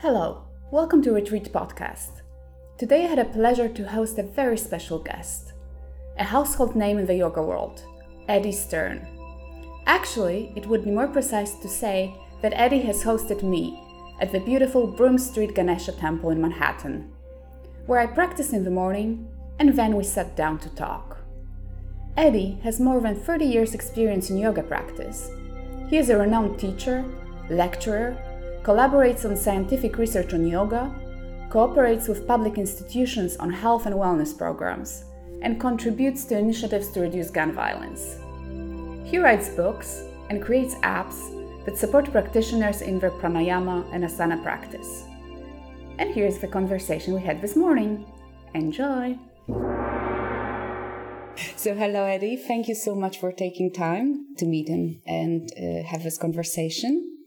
Hello, welcome to Retreat Podcast. Today I had a pleasure to host a very special guest, a household name in the yoga world, Eddie Stern. Actually, it would be more precise to say that Eddie has hosted me at the beautiful Broome Street Ganesha Temple in Manhattan, where I practice in the morning and then we sat down to talk. Eddie has more than 30 years' experience in yoga practice. He is a renowned teacher, lecturer, collaborates on scientific research on yoga, cooperates with public institutions on health and wellness programs, and contributes to initiatives to reduce gun violence. He writes books and creates apps that support practitioners in their pranayama and asana practice. And here's the conversation we had this morning. Enjoy! So, hello, Eddie. Thank you so much for taking time to meet and, and uh, have this conversation.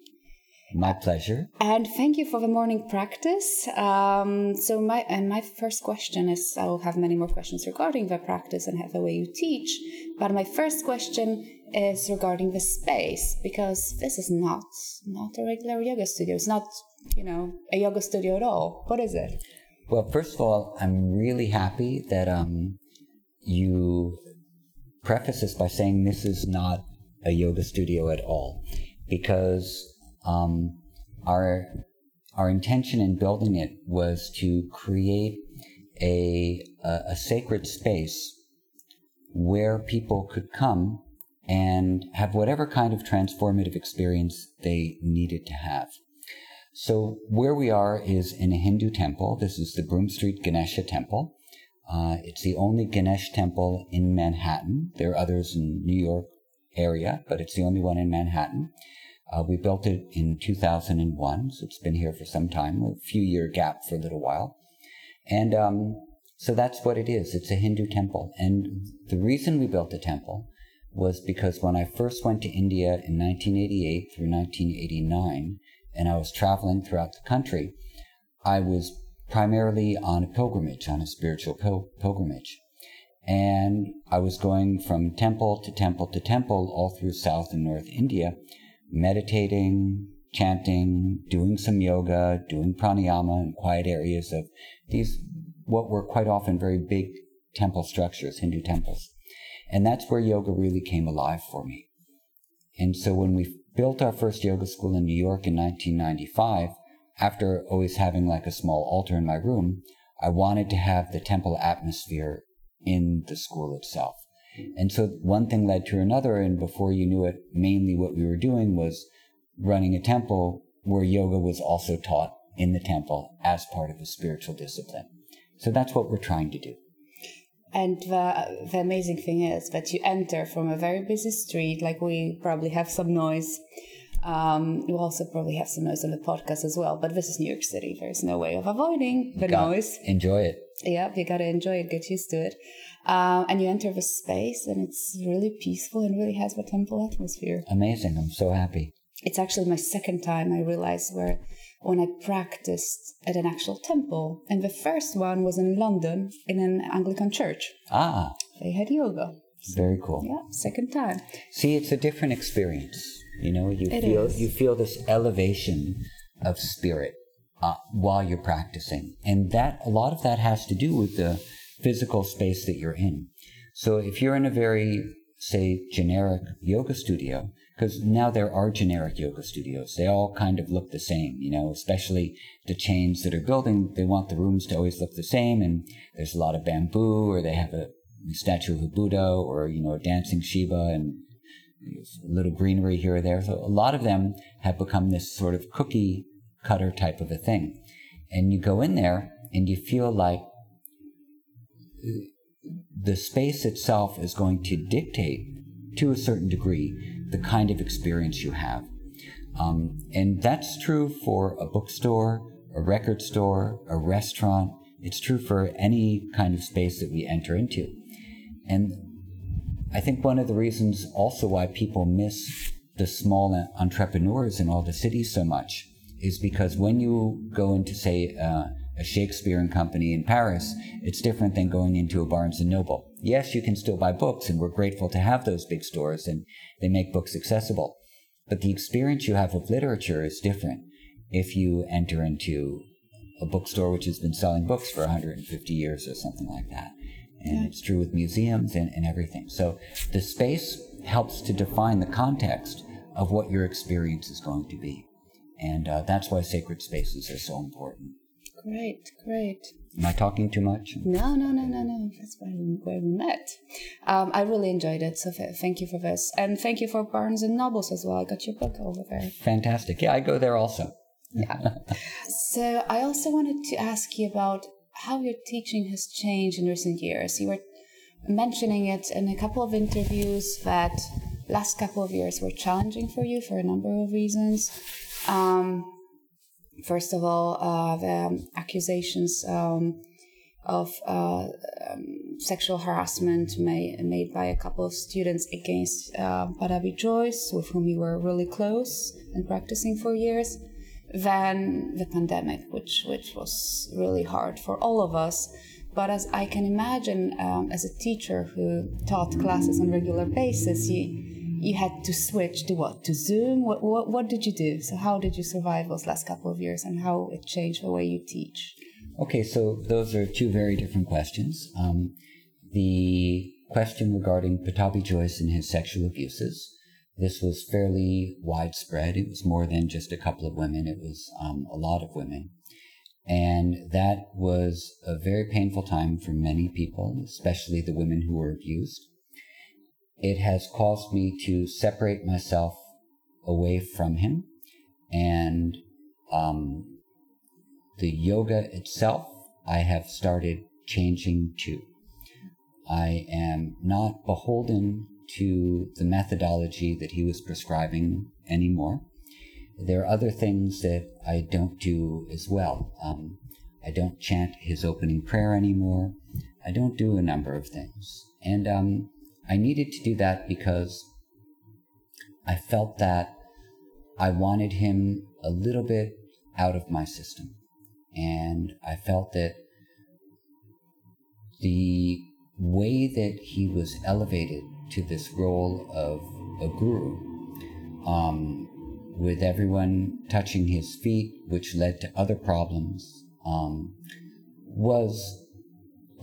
My pleasure. And thank you for the morning practice. Um, so my and my first question is I'll have many more questions regarding the practice and how the way you teach. But my first question is regarding the space because this is not not a regular yoga studio. It's not you know a yoga studio at all. What is it? Well, first of all, I'm really happy that um, you preface this by saying this is not a yoga studio at all, because um, our our intention in building it was to create a, a, a sacred space where people could come and have whatever kind of transformative experience they needed to have. So where we are is in a Hindu temple. This is the Broome Street Ganesha Temple. Uh, it's the only Ganesh temple in Manhattan. There are others in New York area, but it's the only one in Manhattan. Uh, we built it in 2001, so it's been here for some time, a few year gap for a little while. And um, so that's what it is. It's a Hindu temple. And the reason we built the temple was because when I first went to India in 1988 through 1989, and I was traveling throughout the country, I was primarily on a pilgrimage, on a spiritual pil- pilgrimage. And I was going from temple to temple to temple all through South and North India meditating, chanting, doing some yoga, doing pranayama in quiet areas of these, what were quite often very big temple structures, Hindu temples. And that's where yoga really came alive for me. And so when we built our first yoga school in New York in 1995, after always having like a small altar in my room, I wanted to have the temple atmosphere in the school itself. And so one thing led to another, and before you knew it, mainly what we were doing was running a temple where yoga was also taught in the temple as part of a spiritual discipline. So that's what we're trying to do. And the, the amazing thing is that you enter from a very busy street, like we probably have some noise. Um, you also probably have some noise on the podcast as well, but this is New York City. There's no way of avoiding the noise. Enjoy it. Yeah, you gotta enjoy it, get used to it. Um, and you enter the space, and it's really peaceful and really has the temple atmosphere. Amazing! I'm so happy. It's actually my second time I realized where when I practiced at an actual temple, and the first one was in London in an Anglican church. Ah, they had yoga. Very cool. Yeah, second time. See, it's a different experience. You know, you it feel is. you feel this elevation of spirit uh, while you're practicing, and that a lot of that has to do with the physical space that you're in. So if you're in a very, say, generic yoga studio, because now there are generic yoga studios, they all kind of look the same, you know, especially the chains that are building, they want the rooms to always look the same, and there's a lot of bamboo, or they have a statue of a Buddha, or, you know, a dancing Shiva, and a little greenery here or there. So a lot of them have become this sort of cookie cutter type of a thing. And you go in there and you feel like the space itself is going to dictate to a certain degree the kind of experience you have. Um, and that's true for a bookstore, a record store, a restaurant. It's true for any kind of space that we enter into. And I think one of the reasons also why people miss the small entrepreneurs in all the cities so much is because when you go into, say, uh, a Shakespeare and Company in Paris, it's different than going into a Barnes and Noble. Yes, you can still buy books, and we're grateful to have those big stores, and they make books accessible. But the experience you have of literature is different. if you enter into a bookstore which has been selling books for 150 years or something like that. And yeah. it's true with museums and, and everything. So the space helps to define the context of what your experience is going to be. And uh, that's why sacred spaces are so important. Great, great. Am I talking too much? No, no, no, no, no. That's why we, where we met. Um, I really enjoyed it, so thank you for this, and thank you for Barnes and Nobles as well. I got your book over there. Fantastic. Yeah, I go there also. yeah. So I also wanted to ask you about how your teaching has changed in recent years. You were mentioning it in a couple of interviews that last couple of years were challenging for you for a number of reasons. Um, first of all, uh, the accusations um, of uh, um, sexual harassment made, made by a couple of students against uh, Jois, with whom you were really close and practicing for years. Then the pandemic, which which was really hard for all of us. But as I can imagine, um, as a teacher who taught classes on a regular basis, you you had to switch to what? To zoom? What, what what did you do? So how did you survive those last couple of years and how it changed the way you teach? Okay so those are two very different questions. Um, the question regarding Pattabhi Jois and his sexual abuses this was fairly widespread. It was more than just a couple of women. It was um, a lot of women. And that was a very painful time for many people especially the women who were abused it has caused me to separate myself away from him. And um, the yoga itself i have started changing too i am not beholden to the methodology that he was prescribing anymore. There are other things that i don't do as well. Um, i don't chant his opening prayer anymore. I don't do a number of things. And um, I needed to do that because I felt that I wanted him a little bit out of my system. And I felt that the way that he was elevated to this role of a guru, um, with everyone touching his feet, which led to other problems, um, was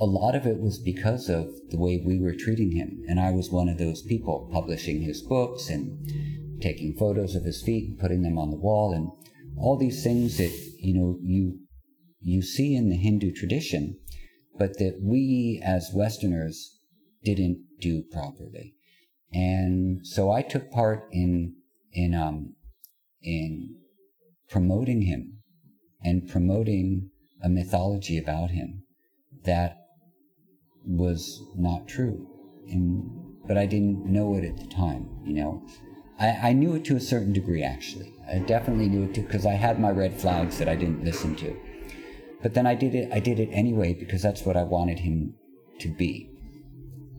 a lot of it was because of the way we were treating him. And I was one of those people publishing his books and taking photos of his feet and putting them on the wall and all these things that, you know, you, you see in the Hindu tradition, but that we as Westerners didn't do properly. And so I took part in, in, um, in promoting him and promoting a mythology about him that was not true. And, but I didn't know it at the time, you know. I, I knew it to a certain degree, actually. I definitely knew it because I had my red flags that I didn't listen to. But then I did it. I did it anyway because that's what I wanted him to be.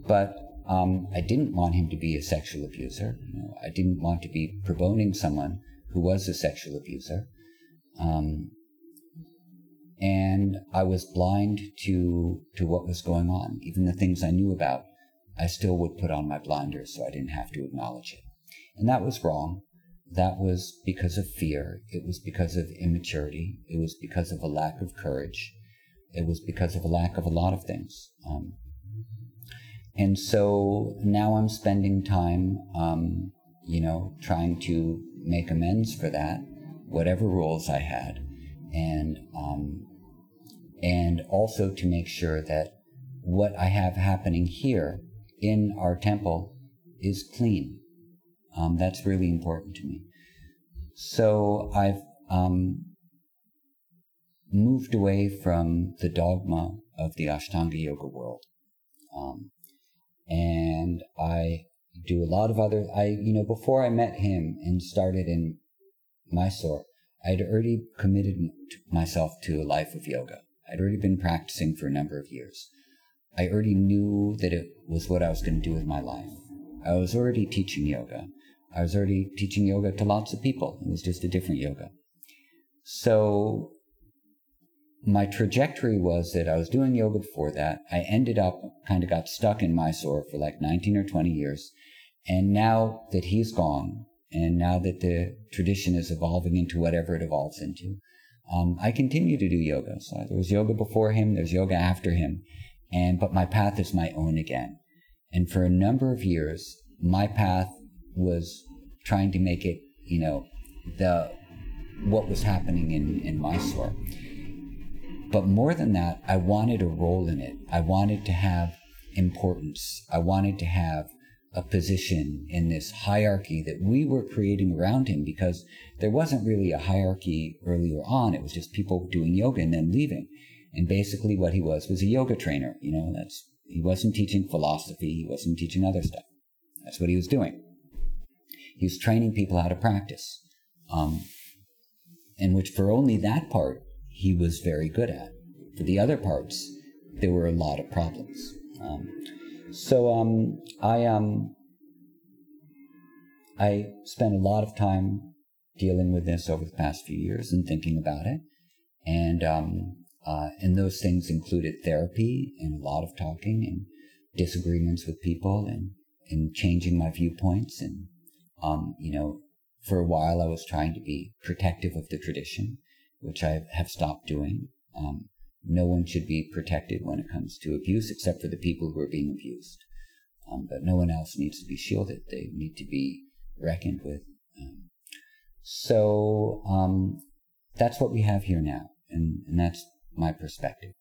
But um, I didn't want him to be a sexual abuser. You know, I didn't want to be promoting someone who was a sexual abuser. Um, and I was blind to to what was going on. Even the things I knew about, I still would put on my blinders so I didn't have to acknowledge it. And that was wrong. That was because of fear. It was because of immaturity. It was because of a lack of courage. It was because of a lack of a lot of things. Um, and so now I'm spending time, um, you know, trying to make amends for that, whatever roles I had, and um, and also to make sure that what I have happening here in our temple is clean. Um, that's really important to me. So I've um, moved away from the dogma of the Ashtanga Yoga world. Um, and I do a lot of other, I, you know, before I met him and started in Mysore, I'd already committed myself to a life of yoga. I'd already been practicing for a number of years. I already knew that it was what I was going to do with my life. I was already teaching yoga. I was already teaching yoga to lots of people. It was just a different yoga. So my trajectory was that I was doing yoga before that. I ended up kind of got stuck in Mysore for like 19 or 20 years. And now that he's gone And now that the tradition is evolving into whatever it evolves into, um, I continue to do yoga. So there was yoga before him, there's yoga after him, and but my path is my own again. And for a number of years, my path was trying to make it, you know, the what was happening in in Mysore. But more than that, I wanted a role in it. I wanted to have importance. I wanted to have a position in this hierarchy that we were creating around him because there wasn't really a hierarchy earlier on. It was just people doing yoga and then leaving. And basically what he was was a yoga trainer. You know, that's, he wasn't teaching philosophy. He wasn't teaching other stuff. That's what he was doing. He was training people how to practice. Um, in which for only that part, he was very good at. For the other parts, there were a lot of problems. Um, so um, I um, I spent a lot of time dealing with this over the past few years and thinking about it, and um, uh, and those things included therapy and a lot of talking and disagreements with people and and changing my viewpoints and um, you know for a while I was trying to be protective of the tradition, which I have stopped doing. Um, no one should be protected when it comes to abuse except for the people who are being abused. Um, but no one else needs to be shielded. They need to be reckoned with. Um, so um, that's what we have here now, and, and that's my perspective.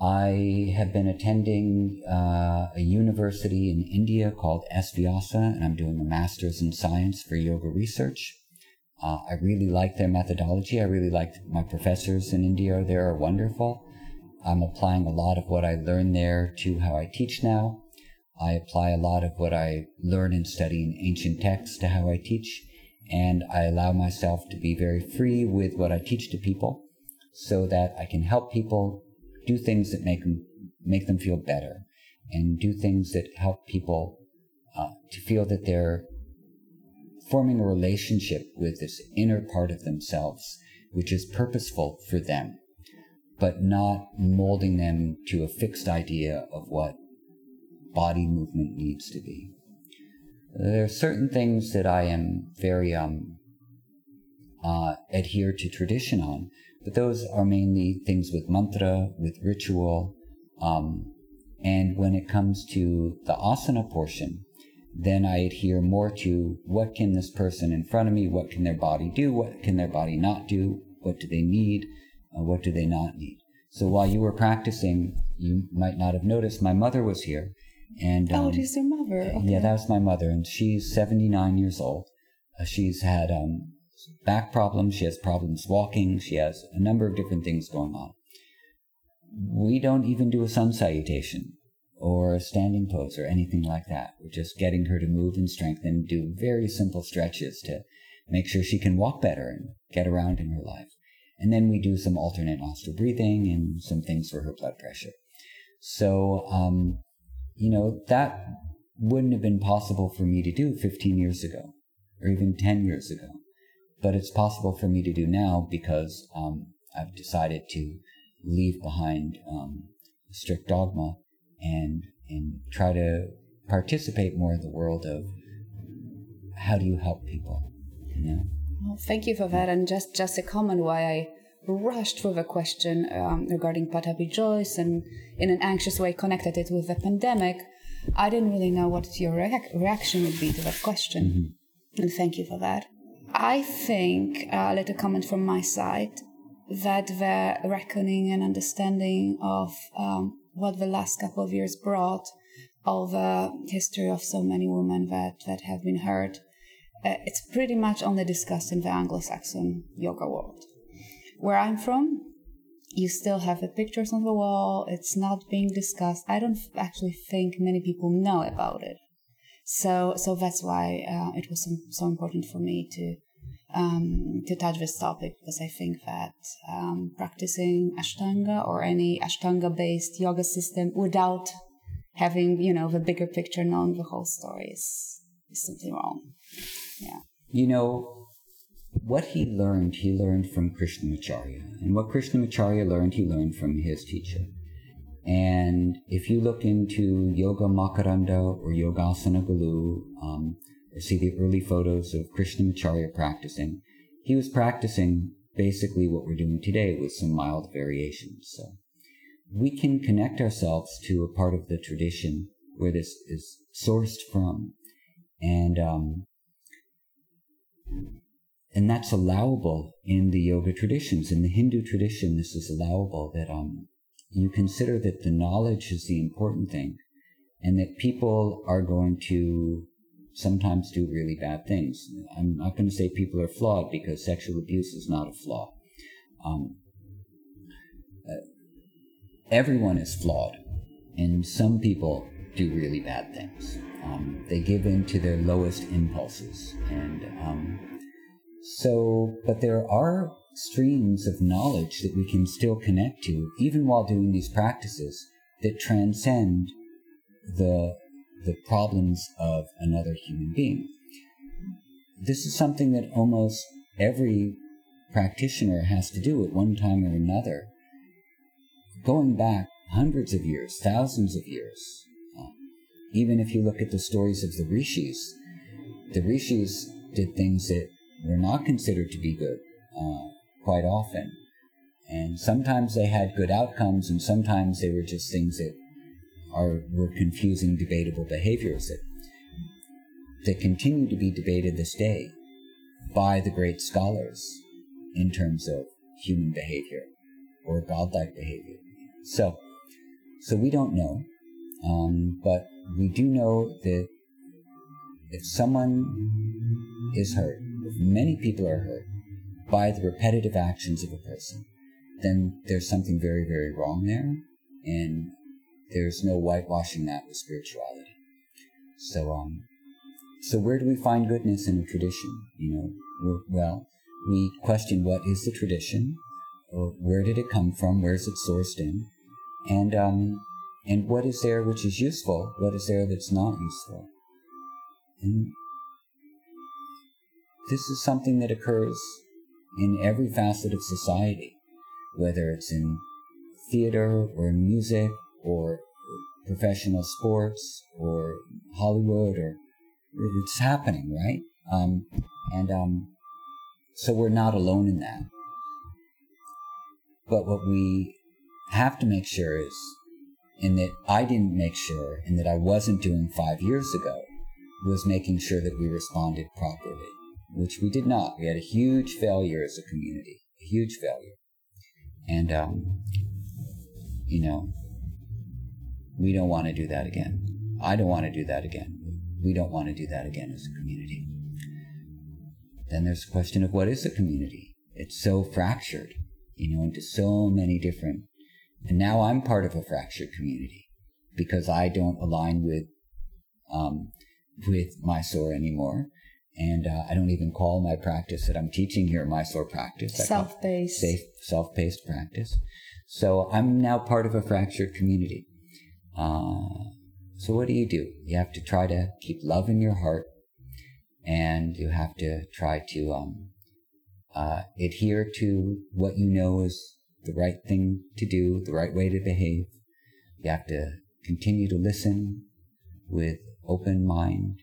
I have been attending uh, a university in India called S. And I'm doing a master's in science for yoga research. Uh, I really like their methodology. I really like my professors in India there are wonderful. I'm applying a lot of what I learned there to how I teach now. I apply a lot of what I learn in studying ancient texts to how I teach, and I allow myself to be very free with what I teach to people so that I can help people do things that make them, make them feel better and do things that help people uh, to feel that they're forming a relationship with this inner part of themselves, which is purposeful for them, but not molding them to a fixed idea of what body movement needs to be. There are certain things that I am very um, uh, adhere to tradition on, but those are mainly things with mantra, with ritual, um, and when it comes to the asana portion, then I adhere more to what can this person in front of me, what can their body do, what can their body not do, what do they need, uh, what do they not need. So while you were practicing, you might not have noticed my mother was here. And oh, um, oh, it is your mother. Okay. Yeah, that was my mother, and she's 79 years old. Uh, she's had um, back problems. She has problems walking. She has a number of different things going on. We don't even do a sun salutation or a standing pose or anything like that. We're just getting her to move and strengthen, do very simple stretches to make sure she can walk better and get around in her life. And then we do some alternate nostril breathing and some things for her blood pressure. So, um, you know, that wouldn't have been possible for me to do 15 years ago or even 10 years ago. But it's possible for me to do now because um, I've decided to leave behind um, strict dogma and and try to participate more in the world of how do you help people you know? Well, thank you for that. And just just a comment why i rushed with a question um, regarding Pattabhi Jois and in an anxious way connected it with the pandemic. I didn't really know what your reaction would be to that question. Mm-hmm. and thank you for that. I think uh, a little comment from my side that the reckoning and understanding of um, what the last couple of years brought, all the history of so many women that, that have been hurt, uh, it's pretty much only discussed in the Anglo-Saxon yoga world. Where I'm from, you still have the pictures on the wall. It's not being discussed. I don't actually think many people know about it. So, so that's why uh, it was so, so important for me to um, to touch this topic because I think that um, practicing Ashtanga or any Ashtanga based yoga system without having, you know, the bigger picture, knowing the whole story is, is simply wrong. Yeah. You know, what he learned, he learned from Krishnamacharya. And what Krishnamacharya learned, he learned from his teacher. And if you look into Yoga Makaranda or Yogasanagalu, um, see the early photos of Krishnamacharya practicing, he was practicing basically what we're doing today with some mild variations. So we can connect ourselves to a part of the tradition where this is sourced from, and um, and that's allowable in the yoga traditions. In the Hindu tradition, this is allowable that um, you consider that the knowledge is the important thing, and that people are going to sometimes do really bad things. I'm not going to say people are flawed because sexual abuse is not a flaw. Um, uh, everyone is flawed, and some people do really bad things. Um, they give in to their lowest impulses, and um, so, but there are streams of knowledge that we can still connect to, even while doing these practices, that transcend the the problems of another human being. This is something that almost every practitioner has to do at one time or another. Going back hundreds of years, thousands of years, uh, even if you look at the stories of the rishis, the rishis did things that were not considered to be good uh, quite often. And sometimes they had good outcomes, and sometimes they were just things that are were confusing, debatable behaviors that that continue to be debated this day by the great scholars in terms of human behavior or godlike behavior. So, so we don't know, um, but we do know that if someone is hurt, if many people are hurt by the repetitive actions of a person, then there's something very, very wrong there, and there's no whitewashing that with spirituality. So, um, so where do we find goodness in a tradition? You know, well, we question what is the tradition, or where did it come from, where is it sourced in, and um, and what is there which is useful, what is there that's not useful, and this is something that occurs in every facet of society, whether it's in theater or in music or professional sports or Hollywood or it's happening, right? Um, and um, so we're not alone in that. But what we have to make sure is, and that I didn't make sure, and that I wasn't doing five years ago, was making sure that we responded properly, which we did not. We had a huge failure as a community, a huge failure. And, um, you know, we don't want to do that again. I don't want to do that again. We don't want to do that again as a community. Then there's the question of what is a community? It's so fractured, you know, into so many different. And now I'm part of a fractured community because I don't align with um, with Mysore anymore. And uh, I don't even call my practice that I'm teaching here Mysore practice. Self-paced. Safe, self-paced practice. So I'm now part of a fractured community. Uh, so what do you do? You have to try to keep love in your heart, and you have to try to um, uh, adhere to what you know is the right thing to do, the right way to behave. You have to continue to listen with open mind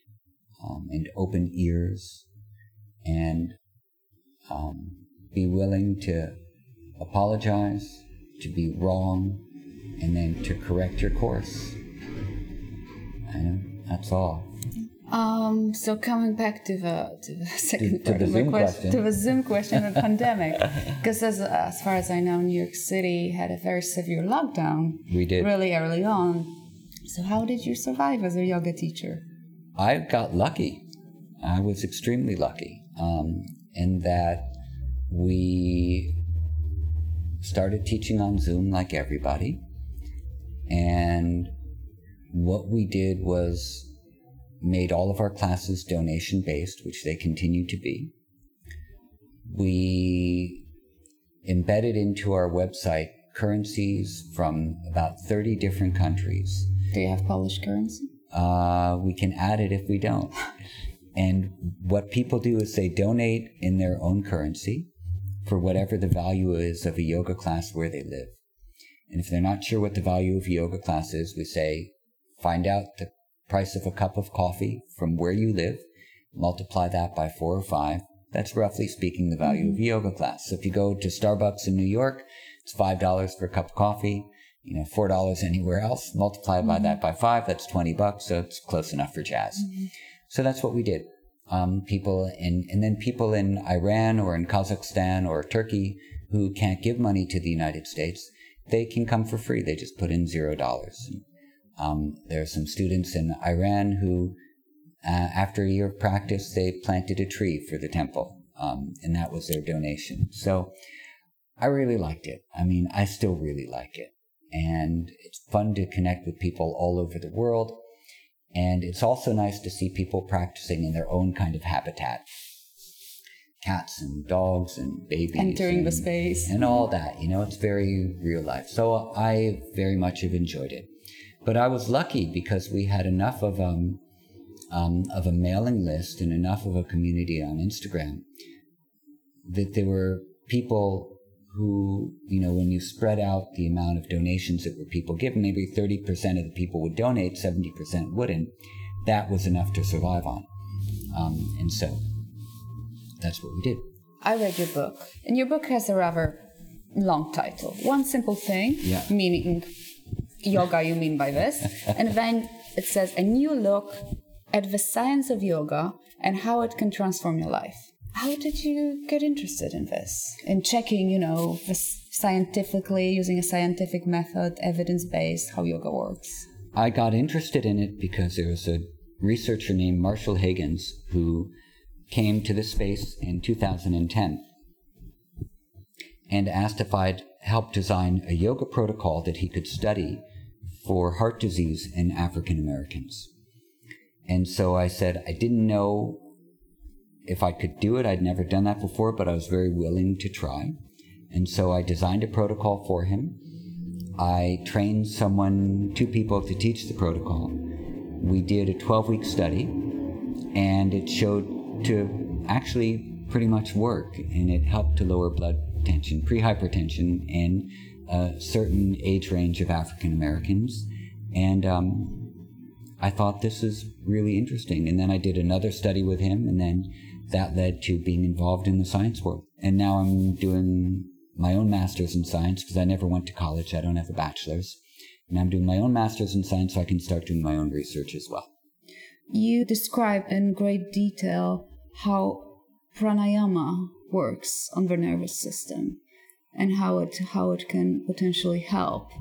um, and open ears, and um, be willing to apologize, to be wrong, and then to correct your course. And that's all. Um, so coming back to the to the second to, part the Zoom question, question. to the Zoom question of pandemic, because as as far as I know, New York City had a very severe lockdown. We did. really early on. So how did you survive as a yoga teacher? I got lucky. I was extremely lucky um, in that we started teaching on Zoom like everybody. And what we did was made all of our classes donation based, which they continue to be. We embedded into our website currencies from about 30 different countries. Do you have Polish currency? Uh, we can add it if we don't. And what people do is they donate in their own currency for whatever the value is of a yoga class where they live. And if they're not sure what the value of a yoga class is, we say, find out the price of a cup of coffee from where you live multiply that by four or five. That's roughly speaking the value of a yoga class. So if you go to Starbucks in New York, it's five dollars for a cup of coffee. You know, four dollars anywhere else. Multiply by mm-hmm. that by five, that's twenty bucks. So it's close enough for jazz. Mm-hmm. So that's what we did. Um, people in, and then people in Iran or in Kazakhstan or Turkey who can't give money to the United States, they can come for free. They just put in zero dollars. Um, there are some students in Iran who, uh, after a year of practice, they planted a tree for the temple, um, and that was their donation. So I really liked it. I mean, I still really like it. And it's fun to connect with people all over the world. And it's also nice to see people practicing in their own kind of habitat cats and dogs and babies. Entering and, the space. And all that. You know, it's very real life. So I very much have enjoyed it. But I was lucky because we had enough of um, um, of a mailing list and enough of a community on Instagram that there were people who, you know, when you spread out the amount of donations that were people given, maybe 30% of the people would donate, 70% wouldn't. That was enough to survive on. Um, and so that's what we did. I read your book, and your book has a rather long title. One simple thing, Yeah. meaning yoga, you mean by this. and then it says a new look at the science of yoga and how it can transform your life. How did you get interested in this? In checking, you know, this scientifically, using a scientific method, evidence based, how yoga works? I got interested in it because there was a researcher named Marshall Hagins who came to this space in 2010 and asked if I'd help design a yoga protocol that he could study for heart disease in African Americans. And so I said I didn't know if I could do it. I'd never done that before, but I was very willing to try. And so I designed a protocol for him. I trained someone, two people to teach the protocol. We did a 12 week study and it showed to actually pretty much work and it helped to lower blood tension, pre-hypertension in a certain age range of African Americans. And um, I thought this is really interesting. And then I did another study with him and then that led to being involved in the science world. And now I'm doing my own master's in science because I never went to college. I don't have a bachelor's. And I'm doing my own master's in science so I can start doing my own research as well. You describe in great detail how pranayama works on the nervous system and how it how it can potentially help.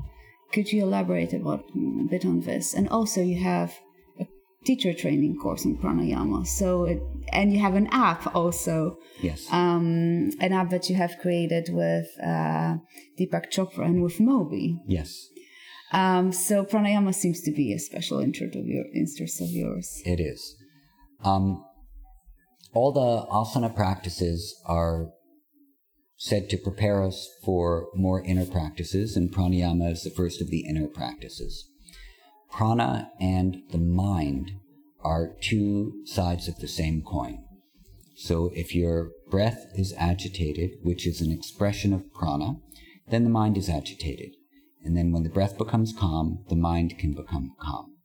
Could you elaborate about a bit on this? And also, you have a teacher training course on pranayama. So, it, and you have an app also, Yes. um, an app that you have created with uh, Deepak Chopra and with Moby. yes. Um, so, pranayama seems to be a special interest of, your, interest of yours. It is. Um, all the asana practices are said to prepare us for more inner practices, and pranayama is the first of the inner practices. Prana and the mind are two sides of the same coin. So if your breath is agitated, which is an expression of prana, then the mind is agitated. And then when the breath becomes calm, the mind can become calm.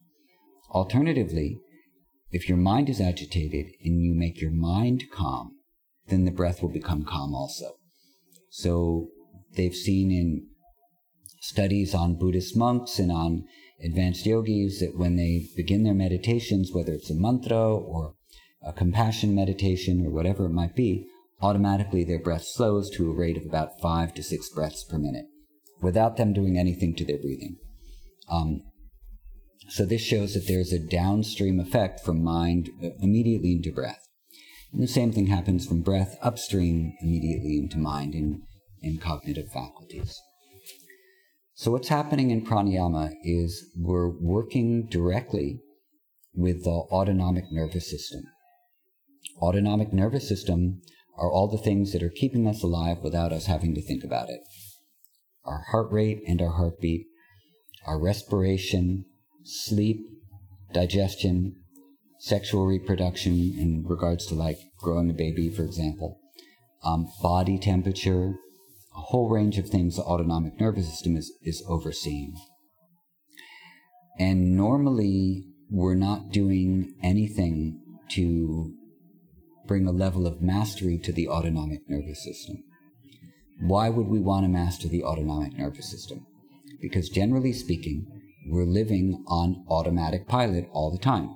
Alternatively, if your mind is agitated and you make your mind calm, then the breath will become calm also. So they've seen in studies on Buddhist monks and on advanced yogis that when they begin their meditations, whether it's a mantra or a compassion meditation or whatever it might be, automatically their breath slows to a rate of about five to six breaths per minute without them doing anything to their breathing. Um, so this shows that there's a downstream effect from mind uh, immediately into breath. And the same thing happens from breath upstream immediately into mind and, and cognitive faculties. So what's happening in pranayama is we're working directly with the autonomic nervous system. Autonomic nervous system are all the things that are keeping us alive without us having to think about it. Our heart rate and our heartbeat, our respiration, sleep, digestion, sexual reproduction in regards to like growing a baby, for example, um, body temperature, a whole range of things the autonomic nervous system is, is overseeing. And normally we're not doing anything to bring a level of mastery to the autonomic nervous system. Why would we want to master the autonomic nervous system? Because generally speaking, we're living on automatic pilot all the time.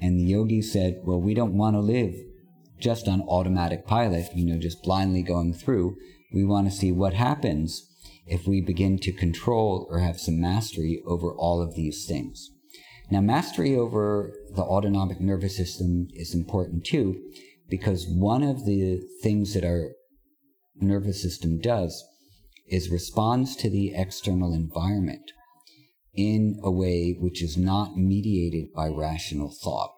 And the yogi said, well, we don't want to live just on automatic pilot, you know, just blindly going through. We want to see what happens if we begin to control or have some mastery over all of these things. Now, mastery over the autonomic nervous system is important too, because one of the things that our nervous system does is responds to the external environment in a way which is not mediated by rational thought,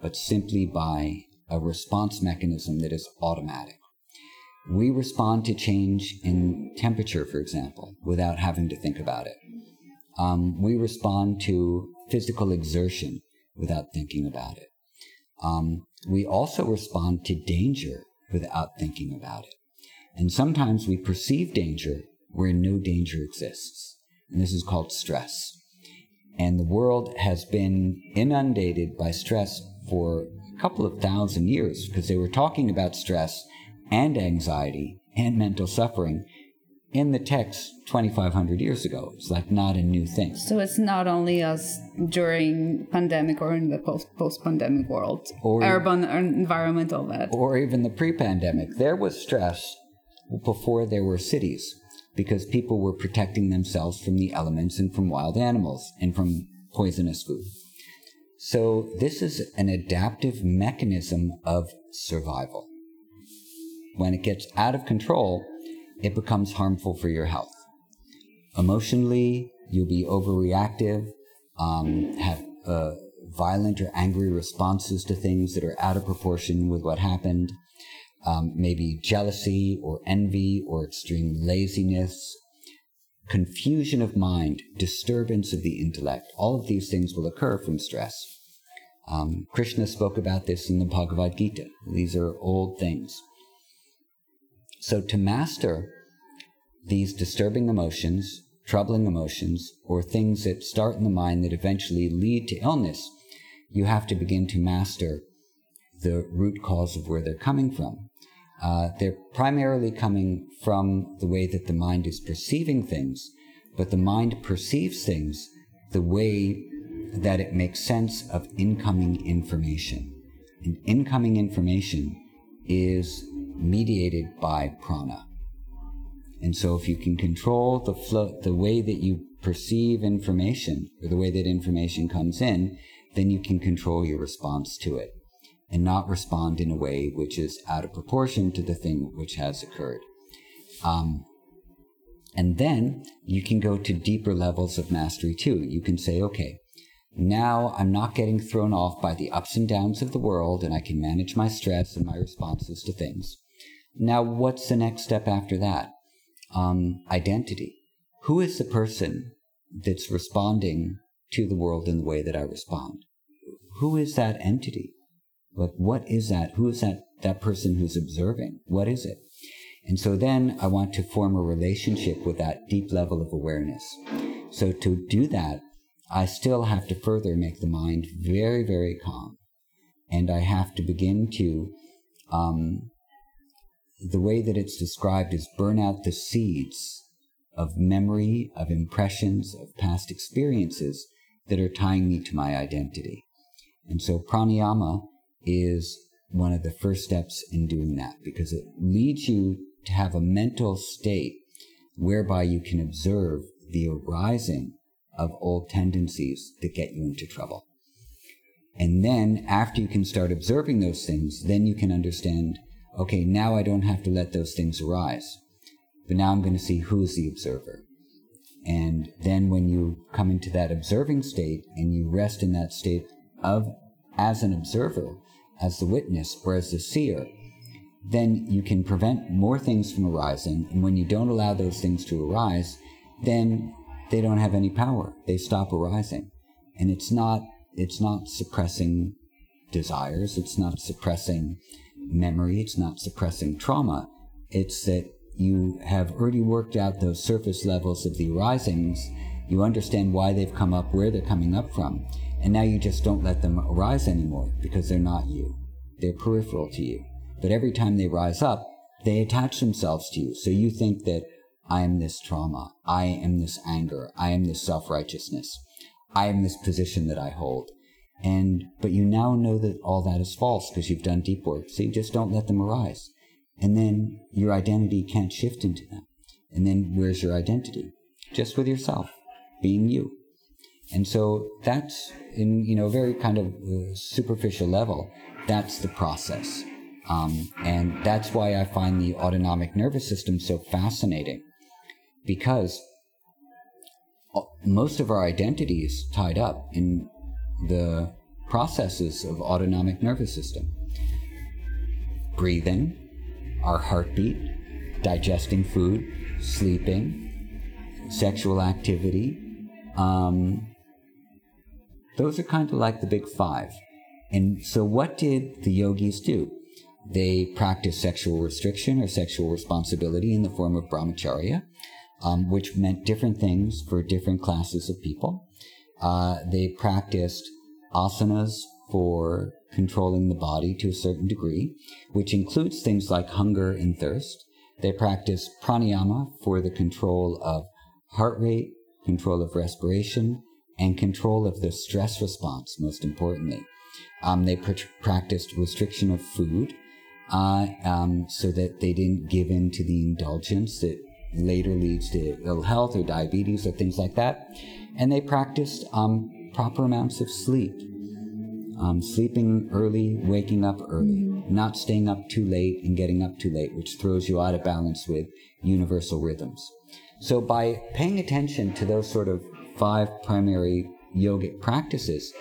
but simply by a response mechanism that is automatic. We respond to change in temperature, for example, without having to think about it. Um, we respond to physical exertion without thinking about it. Um, we also respond to danger without thinking about it. And sometimes we perceive danger where no danger exists. And this is called stress. And the world has been inundated by stress for a couple of thousand years because they were talking about stress and anxiety and mental suffering in the text 2500 years ago. It's like not a new thing. So it's not only us during pandemic or in the post post pandemic world or urban or environmental that. Or even the pre-pandemic. There was stress before there were cities because people were protecting themselves from the elements and from wild animals and from poisonous food so this is an adaptive mechanism of survival when it gets out of control, it becomes harmful for your health. Emotionally, you'll be overreactive, um, have uh, violent or angry responses to things that are out of proportion with what happened. Um, maybe jealousy or envy or extreme laziness, confusion of mind, disturbance of the intellect. All of these things will occur from stress. Um, Krishna spoke about this in the Bhagavad Gita. These are old things. So to master these disturbing emotions, troubling emotions, or things that start in the mind that eventually lead to illness, you have to begin to master the root cause of where they're coming from. Uh, they're primarily coming from the way that the mind is perceiving things, but the mind perceives things the way that it makes sense of incoming information. And incoming information is mediated by prana. And so if you can control the flow, the way that you perceive information or the way that information comes in, then you can control your response to it and not respond in a way which is out of proportion to the thing which has occurred. Um, and then you can go to deeper levels of mastery too. You can say, okay, now I'm not getting thrown off by the ups and downs of the world and I can manage my stress and my responses to things. Now, what's the next step after that? Um, identity. Who is the person that's responding to the world in the way that I respond? Who is that entity? Like, what is that? Who is that, that person who's observing? What is it? And so then I want to form a relationship with that deep level of awareness. So to do that, I still have to further make the mind very, very calm. And I have to begin to um, the way that it's described is burn out the seeds of memory, of impressions, of past experiences that are tying me to my identity. And so pranayama is one of the first steps in doing that because it leads you to have a mental state whereby you can observe the arising of old tendencies that get you into trouble. And then after you can start observing those things, then you can understand okay, now I don't have to let those things arise. But now I'm going to see who's the observer. And then when you come into that observing state and you rest in that state of as an observer, as the witness, or as the seer, then you can prevent more things from arising. And when you don't allow those things to arise, then they don't have any power. They stop arising. And it's not it's not suppressing desires, it's not suppressing memory, it's not suppressing trauma. It's that you have already worked out those surface levels of the arisings. You understand why they've come up, where they're coming up from. And now you just don't let them arise anymore because they're not you. They're peripheral to you. But every time they rise up, they attach themselves to you. So you think that I am this trauma. I am this anger. I am this self righteousness. I am this position that I hold. And, but you now know that all that is false because you've done deep work. So you just don't let them arise. And then your identity can't shift into them. And then where's your identity? Just with yourself, being you. And so that's in, you know, very kind of uh, superficial level. That's the process. Um, and that's why I find the autonomic nervous system so fascinating because uh, most of our identity is tied up in the processes of autonomic nervous system breathing our heartbeat digesting food sleeping sexual activity um, those are kind of like the big five and so what did the yogis do they practiced sexual restriction or sexual responsibility in the form of brahmacharya um, which meant different things for different classes of people. Uh, they practiced asanas for controlling the body to a certain degree, which includes things like hunger and thirst. They practiced pranayama for the control of heart rate, control of respiration, and control of the stress response, most importantly. Um, they pr- practiced restriction of food uh, um, so that they didn't give in to the indulgence that later leads to ill health or diabetes or things like that. And they practiced um, proper amounts of sleep. Um, sleeping early, waking up early, mm-hmm. not staying up too late and getting up too late, which throws you out of balance with universal rhythms. So by paying attention to those sort of five primary yogic practices,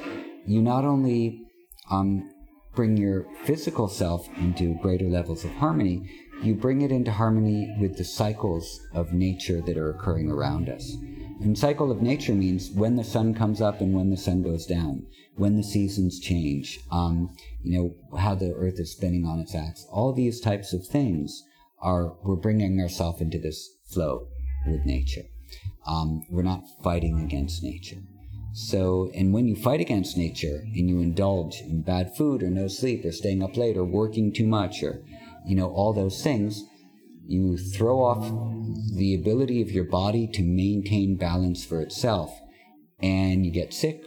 you not only um, bring your physical self into greater levels of harmony, you bring it into harmony with the cycles of nature that are occurring around us. And cycle of nature means when the sun comes up and when the sun goes down, when the seasons change, um, you know, how the earth is spinning on its axis. All these types of things are, we're bringing ourselves into this flow with nature. Um, we're not fighting against nature. So, and when you fight against nature and you indulge in bad food or no sleep or staying up late or working too much or you know, all those things, you throw off the ability of your body to maintain balance for itself, and you get sick,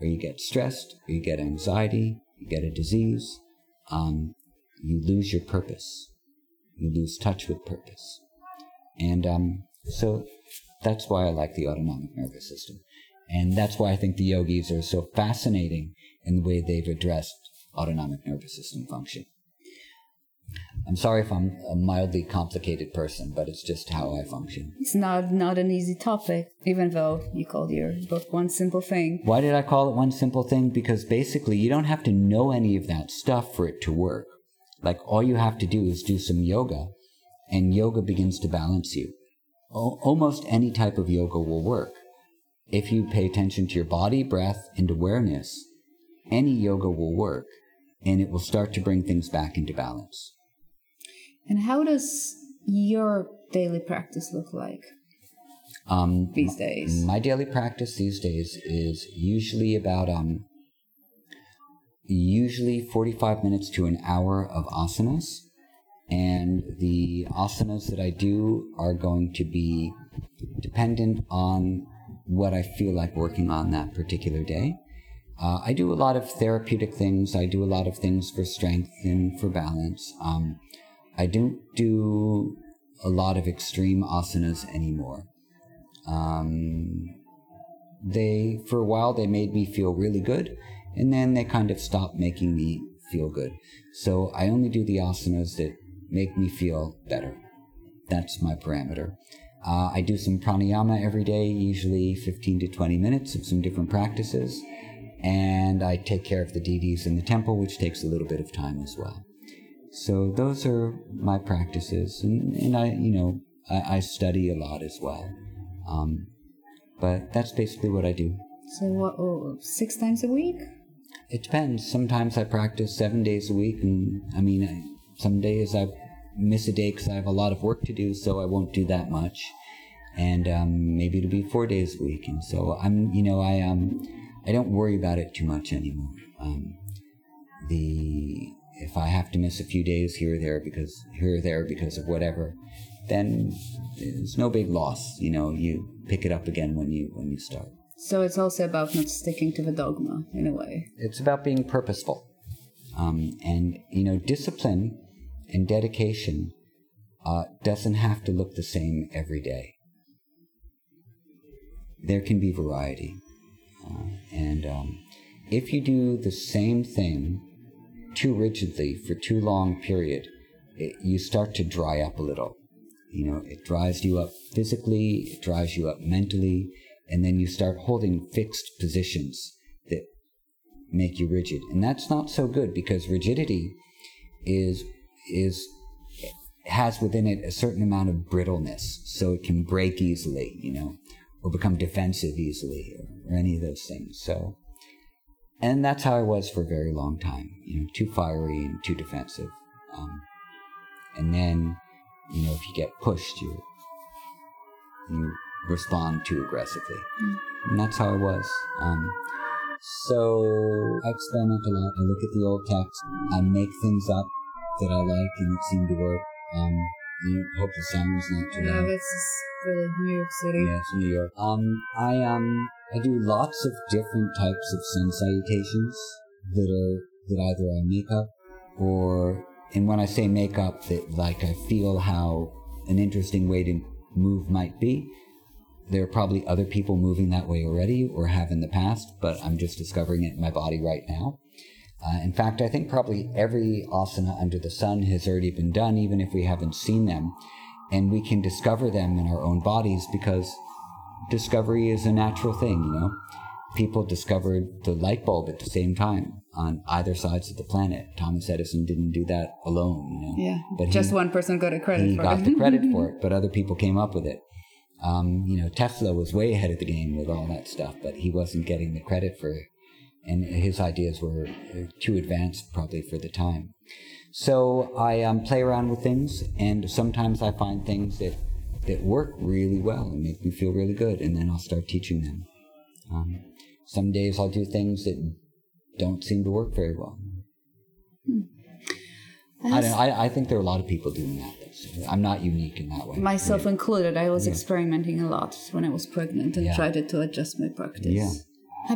or you get stressed, or you get anxiety, you get a disease, um, you lose your purpose. You lose touch with purpose. And um, so that's why I like the autonomic nervous system. And that's why I think the yogis are so fascinating in the way they've addressed autonomic nervous system function. I'm sorry if I'm a mildly complicated person, but it's just how I function. It's not not an easy topic, even though you called your book one simple thing. Why did I call it one simple thing? Because basically you don't have to know any of that stuff for it to work. Like all you have to do is do some yoga, and yoga begins to balance you. O- almost any type of yoga will work. If you pay attention to your body, breath, and awareness, any yoga will work, and it will start to bring things back into balance. And how does your daily practice look like um, these days? My daily practice these days is usually about um, usually 45 minutes to an hour of asanas. And the asanas that I do are going to be dependent on what I feel like working on that particular day. Uh, I do a lot of therapeutic things. I do a lot of things for strength and for balance. Um, I don't do a lot of extreme asanas anymore. Um, they, for a while, they made me feel really good, and then they kind of stopped making me feel good. So I only do the asanas that make me feel better. That's my parameter. Uh, I do some pranayama every day, usually 15 to 20 minutes of some different practices. And I take care of the deities in the temple, which takes a little bit of time as well. So those are my practices, and, and I, you know, I, I study a lot as well. Um, but that's basically what I do. So what? Oh, six times a week? It depends. Sometimes I practice seven days a week, and I mean, I, some days I miss a day because I have a lot of work to do, so I won't do that much. And um, maybe it'll be four days a week, and so I'm, you know, I um, I don't worry about it too much anymore. Um, the if I have to miss a few days here or there because here or there because of whatever, then it's no big loss. You know, you pick it up again when you when you start. So it's also about not sticking to the dogma in a way. It's about being purposeful, um, and you know, discipline and dedication uh, doesn't have to look the same every day. There can be variety, uh, and um, if you do the same thing too rigidly for too long period, it, you start to dry up a little. You know, it dries you up physically, it dries you up mentally, and then you start holding fixed positions that make you rigid. And that's not so good because rigidity is is has within it a certain amount of brittleness, so it can break easily, you know, or become defensive easily, or, or any of those things. So, and that's how I was for a very long time, you know, too fiery and too defensive. Um, and then, you know, if you get pushed, you you respond too aggressively, mm. and that's how I was. Um, so I experiment a lot. I look at the old text. I make things up that I like, and it seemed to work. Um, I hope the sound's not too loud. No, this is for New York City. Yeah, it's New York. Um, I um, I do lots of different types of sun salutations that are that either I make up or, and when I say make up, that like I feel how an interesting way to move might be. There are probably other people moving that way already or have in the past, but I'm just discovering it in my body right now. Uh, in fact, I think probably every asana under the sun has already been done, even if we haven't seen them. And we can discover them in our own bodies because discovery is a natural thing, you know. People discovered the light bulb at the same time on either sides of the planet. Thomas Edison didn't do that alone, you know. Yeah, but just he, one person got a credit. He got it. the credit for it, but other people came up with it. Um, you know, Tesla was way ahead of the game with all that stuff, but he wasn't getting the credit for it and his ideas were too advanced probably for the time. So I um, play around with things, and sometimes I find things that that work really well and make me feel really good, and then I'll start teaching them. Um, some days I'll do things that don't seem to work very well. Hmm. I, don't, I, I think there are a lot of people doing that. I'm not unique in that way. Myself yeah. included. I was yeah. experimenting a lot when I was pregnant and yeah. tried to adjust my practice.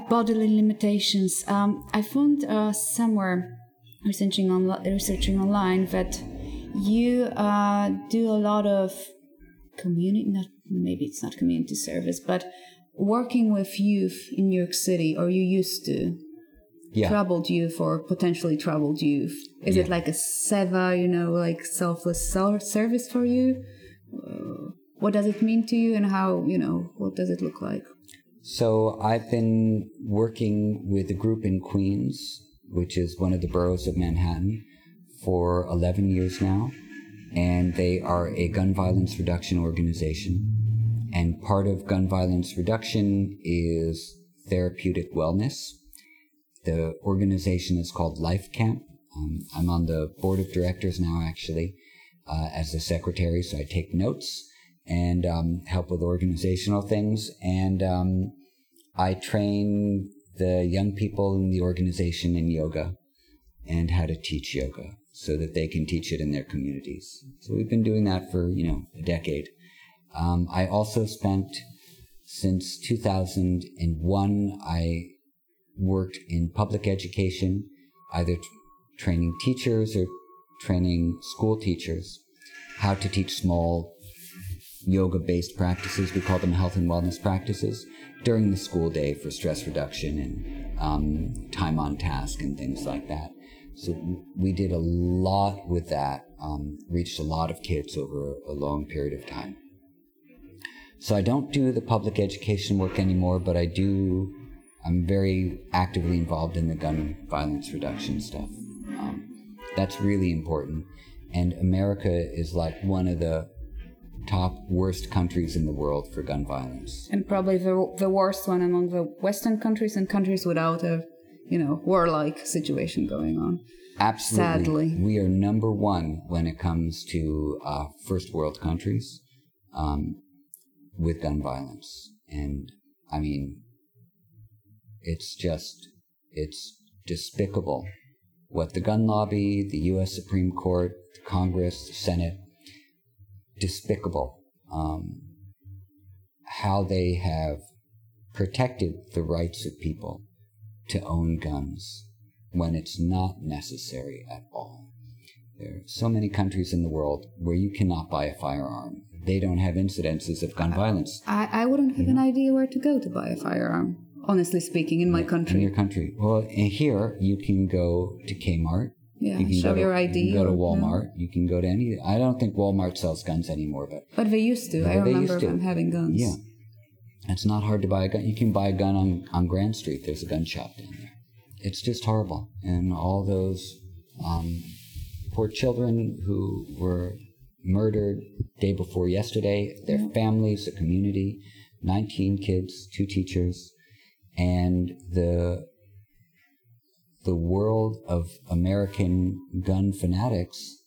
Bodily limitations. Um, I found uh, somewhere researching on researching online that you uh, do a lot of community. Not maybe it's not community service, but working with youth in New York City, or you used to. Yeah. Troubled youth or potentially troubled youth. Is yeah. it like a seva, you know, like selfless service for you? Uh, what does it mean to you, and how, you know, what does it look like? So I've been working with a group in Queens, which is one of the boroughs of Manhattan, for 11 years now. And they are a gun violence reduction organization. And part of gun violence reduction is therapeutic wellness. The organization is called Life Camp. Um, I'm on the board of directors now, actually, uh, as the secretary, so I take notes and um, help with organizational things. And um, I train the young people in the organization in yoga and how to teach yoga so that they can teach it in their communities. So we've been doing that for, you know, a decade. Um, I also spent since 2001, I worked in public education, either t- training teachers or training school teachers how to teach small yoga based practices. We call them health and wellness practices during the school day for stress reduction and um, time on task and things like that. So we did a lot with that, um, reached a lot of kids over a long period of time. So I don't do the public education work anymore, but I do, I'm very actively involved in the gun violence reduction stuff. Um, that's really important. And America is like one of the top worst countries in the world for gun violence. And probably the, the worst one among the Western countries and countries without a, you know, warlike situation going on. Absolutely. Sadly. We are number one when it comes to uh, first world countries um, with gun violence. And I mean, it's just, it's despicable what the gun lobby, the U.S. Supreme Court, Congress, the Senate, despicable. Um, how they have protected the rights of people to own guns when it's not necessary at all. There are so many countries in the world where you cannot buy a firearm. They don't have incidences of gun violence. I, I wouldn't have an idea where to go to buy a firearm, honestly speaking, in my country. In your country. Well, here, you can go to Kmart. Yeah, You can show go your ID. You can go to Walmart. You can go to any. I don't think Walmart sells guns anymore, but But they used to. I remember to. them having guns. yeah, it's not hard to buy a gun. You can buy a gun on on Grand Street. There's a gun shop down there. It's just horrible, and all those um, poor children who were murdered day before yesterday, their families, the community, 19 kids, two teachers, and the the world of American gun fanatics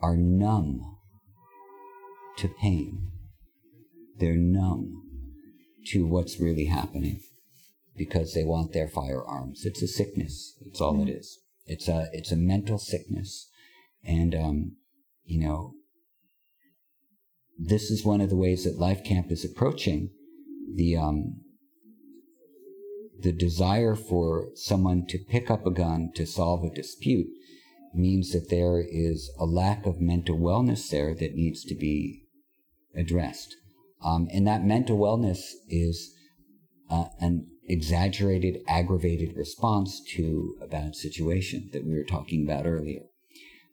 are numb to pain. They're numb to what's really happening because they want their firearms. It's a sickness. It's all it is. It's a it's a mental sickness, and um, you know, this is one of the ways that Life Camp is approaching the um, the desire for someone to pick up a gun to solve a dispute means that there is a lack of mental wellness there that needs to be addressed. Um, and that mental wellness is uh, an exaggerated, aggravated response to a bad situation that we were talking about earlier.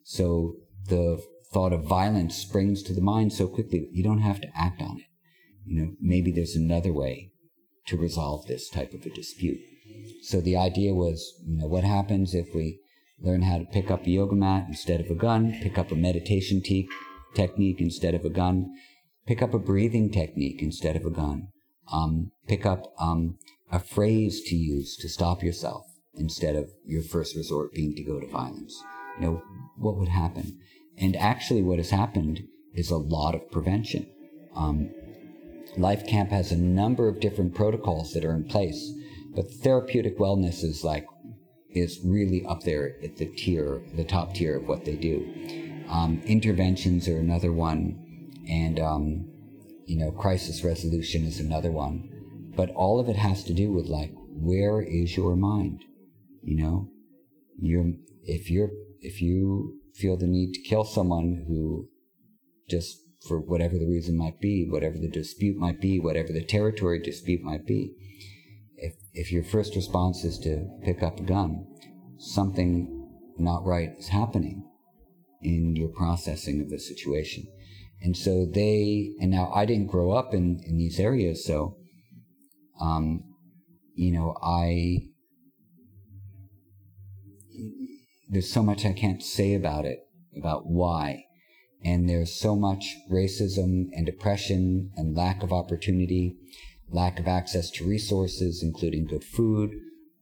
So the thought of violence springs to the mind so quickly, that you don't have to act on it. You know, maybe there's another way to resolve this type of a dispute. So the idea was, you know, what happens if we learn how to pick up a yoga mat instead of a gun, pick up a meditation te- technique instead of a gun, pick up a breathing technique instead of a gun, um, pick up um, a phrase to use to stop yourself instead of your first resort being to go to violence. You know, what would happen? And actually, what has happened is a lot of prevention. Um, Life Camp has a number of different protocols that are in place, but therapeutic wellness is like is really up there at the tier, the top tier of what they do. Um, interventions are another one, and um, you know, crisis resolution is another one. But all of it has to do with like, where is your mind? You know, you're if you're if you feel the need to kill someone who just for whatever the reason might be, whatever the dispute might be, whatever the territory dispute might be, if if your first response is to pick up a gun, something not right is happening in your processing of the situation. And so they, and now I didn't grow up in, in these areas, so, um, you know, I, there's so much I can't say about it, about why. And there's so much racism and depression and lack of opportunity, lack of access to resources, including good food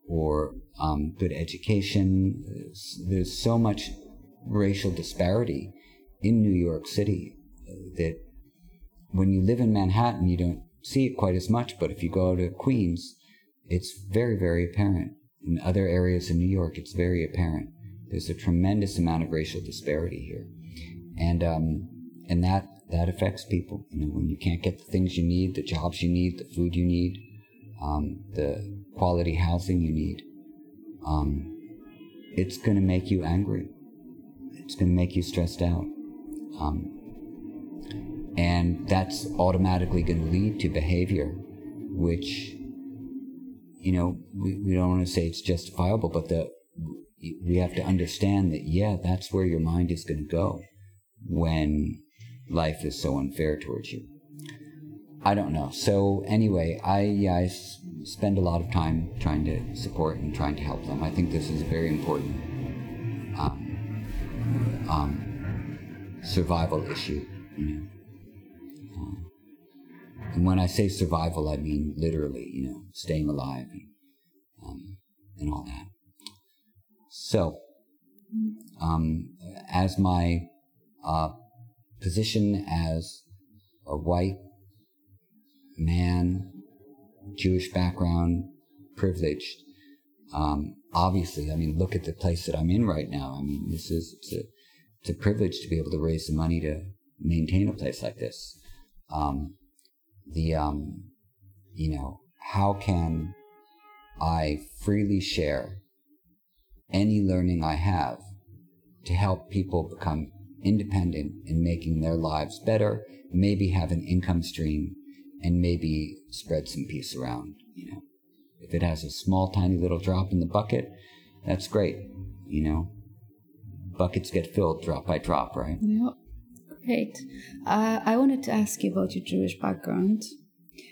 or um, good education. There's, there's so much racial disparity in New York City that when you live in Manhattan, you don't see it quite as much, but if you go to Queens, it's very, very apparent. In other areas in New York, it's very apparent. There's a tremendous amount of racial disparity here. And, um, and that, that affects people. You know, when you can't get the things you need, the jobs you need, the food you need, um, the quality housing you need, um, it's going to make you angry. It's going to make you stressed out. Um, and that's automatically going to lead to behavior which you know we, we don't want to say it's justifiable but the we have to understand that yeah that's where your mind is going to go when life is so unfair towards you. I don't know. So anyway i yeah, i s- spend a lot of time trying to support and trying to help them. I think this is a very important um, um, survival issue you know. And when I say survival, I mean literally, you know, staying alive and, um, and all that. So, um, as my uh, position as a white man, Jewish background, privileged, um, obviously, I mean, look at the place that I'm in right now. I mean, this is it's a it's a privilege to be able to raise the money to maintain a place like this. Um, the um, you know, how can I freely share any learning I have to help people become independent in making their lives better, maybe have an income stream, and maybe spread some peace around, you know. If it has a small, tiny little drop in the bucket, that's great, you know. Buckets get filled drop by drop, right? Yeah, great. Uh, I wanted to ask you about your Jewish background.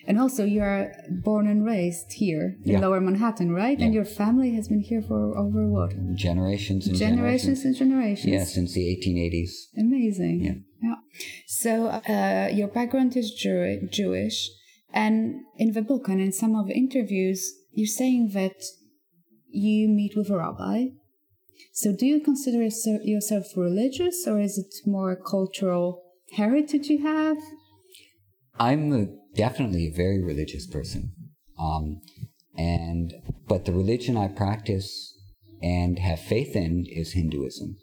And also, you are born and raised here in Yeah. Lower Manhattan, right? And your family has been here for over what? Generations and Generations generations. and generations. Yeah, since the 1880s. Amazing. Yeah. Yeah. So uh, your background is Jew- Jewish, and in the book and in some of the interviews, you're saying that you meet with a rabbi. So do you consider yourself religious, or is it more a cultural heritage you have? I'm a, definitely a very religious person, um, and but the religion I practice and have faith in is Hinduism.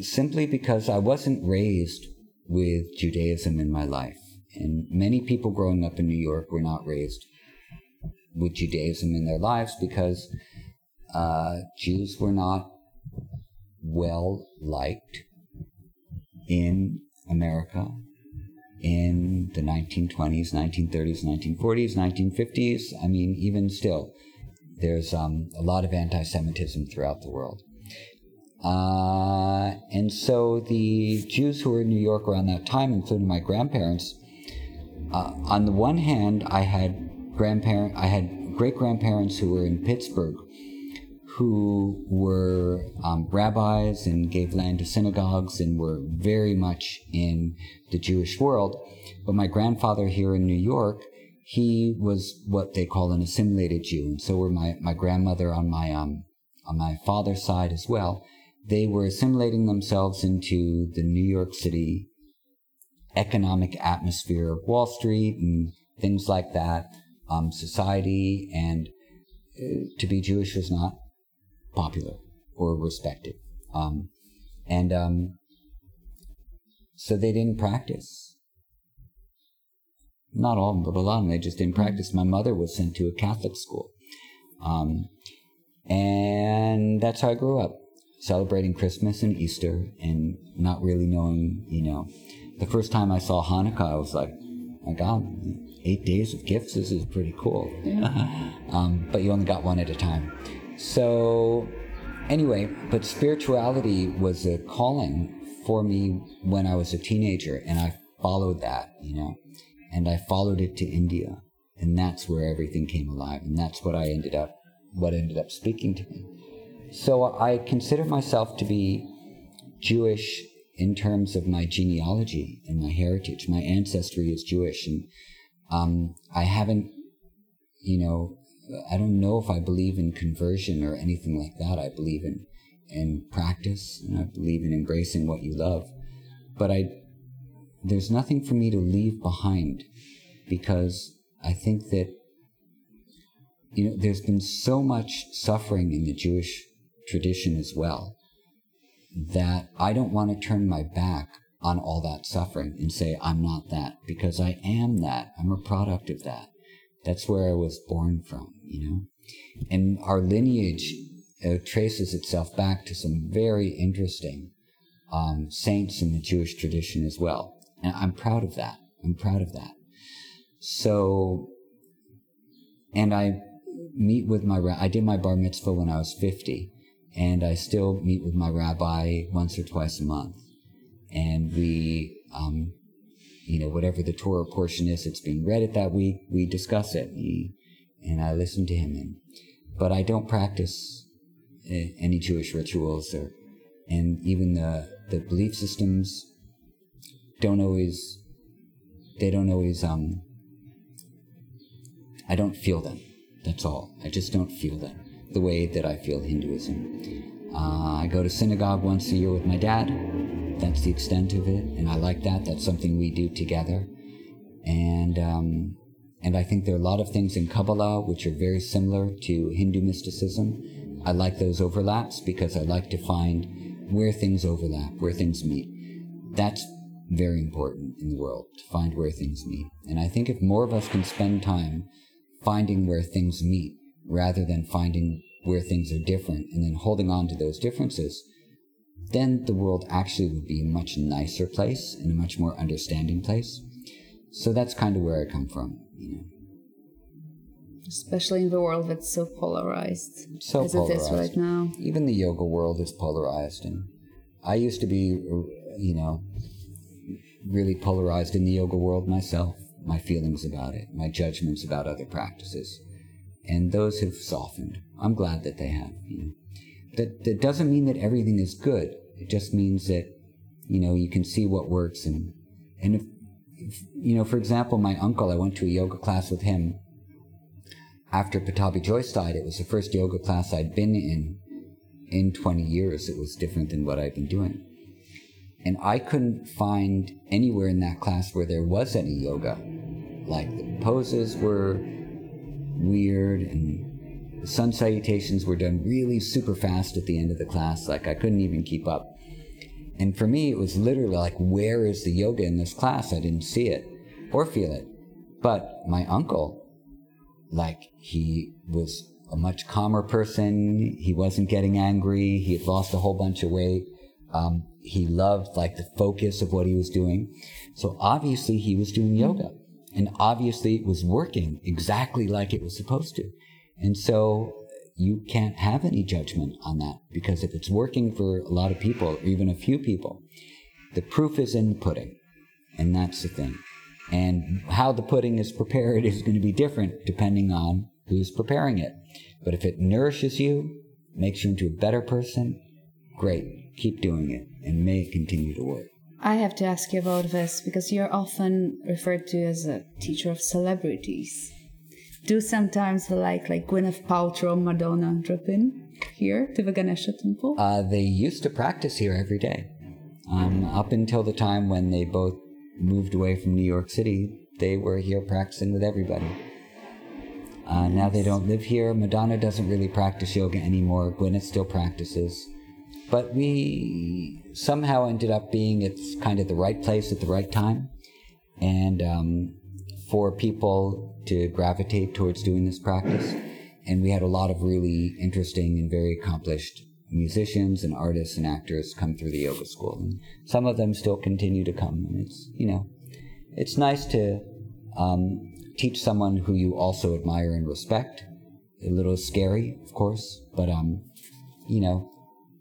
Simply because I wasn't raised with Judaism in my life, and many people growing up in New York were not raised with Judaism in their lives because uh, Jews were not well liked in America in the 1920s, 1930s, 1940s, 1950s. I mean, even still, there's um, a lot of anti Semitism throughout the world. Uh, and so the Jews who were in New York around that time, including my grandparents, uh, on the one hand, I had grandparent, I had great grandparents who were in Pittsburgh, who were um, rabbis and gave land to synagogues and were very much in the Jewish world. But my grandfather here in New York, he was what they call an assimilated Jew, and so were my, my grandmother on my um, on my father's side as well. They were assimilating themselves into the New York City economic atmosphere of Wall Street and things like that, um, society, and uh, to be Jewish was not popular or respected. Um, and um, so they didn't practice. Not all of them, but a lot of them, they just didn't practice. My mother was sent to a Catholic school. Um, and that's how I grew up, celebrating Christmas and Easter and not really knowing, you know. The first time I saw Hanukkah, I was like, my God, eight days of gifts, this is pretty cool. um, but you only got one at a time. So, anyway, but spirituality was a calling for me when I was a teenager, and I followed that, you know, and I followed it to India, and that's where everything came alive, and that's what I ended up, what ended up speaking to me. So I consider myself to be Jewish in terms of my genealogy and my heritage. My ancestry is Jewish, and um, I haven't, you know, I don't know if I believe in conversion or anything like that. I believe in in practice, and I believe in embracing what you love. But I, there's nothing for me to leave behind, because I think that, you know, there's been so much suffering in the Jewish tradition as well that I don't want to turn my back on all that suffering and say I'm not that because I am that. I'm a product of that. That's where I was born from, you know. And our lineage uh, traces itself back to some very interesting um, saints in the Jewish tradition as well. And I'm proud of that. I'm proud of that. So, and I meet with my, I did my bar mitzvah when I was 50 and I still meet with my rabbi once or twice a month. And we, um, you know, whatever the Torah portion is that's being read at that week, we discuss it. And I listen to him. And, but I don't practice uh, any Jewish rituals or, and even the, the belief systems don't always, they don't always, um, I don't feel them. That's all. I just don't feel them the way that I feel Hinduism. Uh, I go to synagogue once a year with my dad. That's the extent of it, and I like that. That's something we do together. And um, and I think there are a lot of things in Kabbalah which are very similar to Hindu mysticism. I like those overlaps because I like to find where things overlap, where things meet. That's very important in the world to find where things meet. And I think if more of us can spend time finding where things meet rather than finding where things are different and then holding on to those differences, then the world actually would be a much nicer place and a much more understanding place. So that's kind of where I come from, you know. Especially in the world that's so polarized So as it is right now. Even the yoga world is polarized, and I used to be, you know, really polarized in the yoga world myself. My feelings about it, my judgments about other practices, and those have softened. I'm glad that they have. You know, that that doesn't mean that everything is good. It just means that you know you can see what works, and and if you know, for example, my uncle, I went to a yoga class with him after Pattabi Jois died, it was the first yoga class I'd been in in 20 years. It was different than what I'd been doing. And I couldn't find anywhere in that class where there was any yoga. Like the poses were weird and the sun salutations were done really super fast at the end of the class. Like I couldn't even keep up. And for me, it was literally like, where is the yoga in this class? I didn't see it or feel it. But my uncle, like he was a much calmer person. He wasn't getting angry. He had lost a whole bunch of weight. Um, he loved like the focus of what he was doing. So obviously he was doing yoga and obviously it was working exactly like it was supposed to. And so you can't have any judgment on that because if it's working for a lot of people, or even a few people, the proof is in the pudding. And that's the thing. And how the pudding is prepared is going to be different depending on who's preparing it. But if it nourishes you, makes you into a better person, great. Keep doing it and may it continue to work. I have to ask you about this because you're often referred to as a teacher of celebrities. Do sometimes like like Gwyneth Paltrow, Madonna drop in here to the Ganesha temple? Uh, they used to practice here every day. Um, up until the time when they both moved away from New York City, they were here practicing with everybody. Uh, now they don't live here. Madonna doesn't really practice yoga anymore. Gwyneth still practices. But we somehow ended up being at kind of the right place at the right time. And um, for people to gravitate towards doing this practice. And we had a lot of really interesting and very accomplished musicians and artists and actors come through the yoga school. And some of them still continue to come. And it's, you know, it's nice to um, teach someone who you also admire and respect. A little scary, of course, but, um, you know,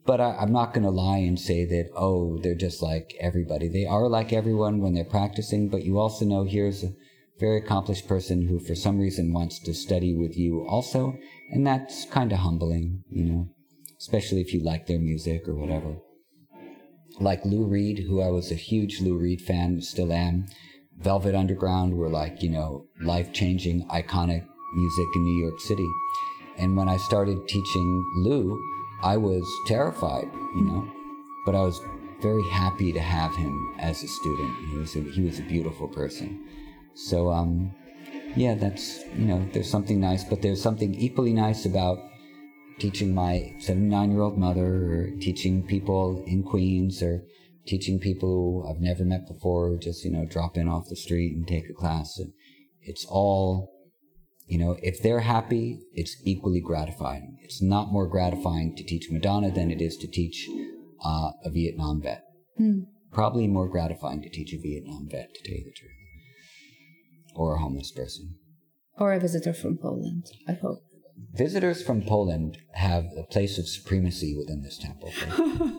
but I, am not going to lie and say that, oh, they're just like everybody. They are like everyone when they're practicing, but you also know here's a very accomplished person who for some reason wants to study with you also. And that's kind of humbling, you know especially if you like their music or whatever. Like Lou Reed, who I was a huge Lou Reed fan, still am. Velvet Underground were like, you know, life changing, iconic music in New York City. And when I started teaching Lou, I was terrified, you know, but I was very happy to have him as a student. He was a, he was a beautiful person. So, um, yeah, that's, you know, there's something nice, but there's something equally nice about teaching my 79 year old mother or teaching people in Queens or teaching people who I've never met before just, you know, drop in off the street and take a class. And it's all, you know, if they're happy, it's equally gratifying. It's not more gratifying to teach Madonna than it is to teach uh, a Vietnam vet. Hmm. Probably more gratifying to teach a Vietnam vet, to tell you the truth. Or a homeless person. Or a visitor from Poland, I hope visitors from Poland have a place of supremacy within this temple.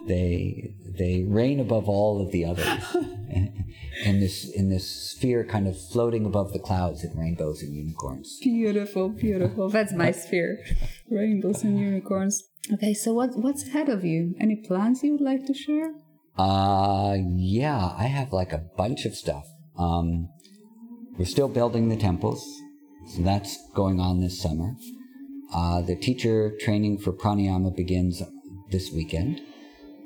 they they reign above all of the others. in this in this sphere kind of floating above the clouds in rainbows and unicorns. Beautiful, beautiful. That's my sphere. rainbows and unicorns. Okay, so what what's ahead of you? Any plans you would like to share? Uh yeah, I have like a bunch of stuff. Um we're still building the temples. So that's going on this summer. Uh, the teacher training for pranayama begins this weekend.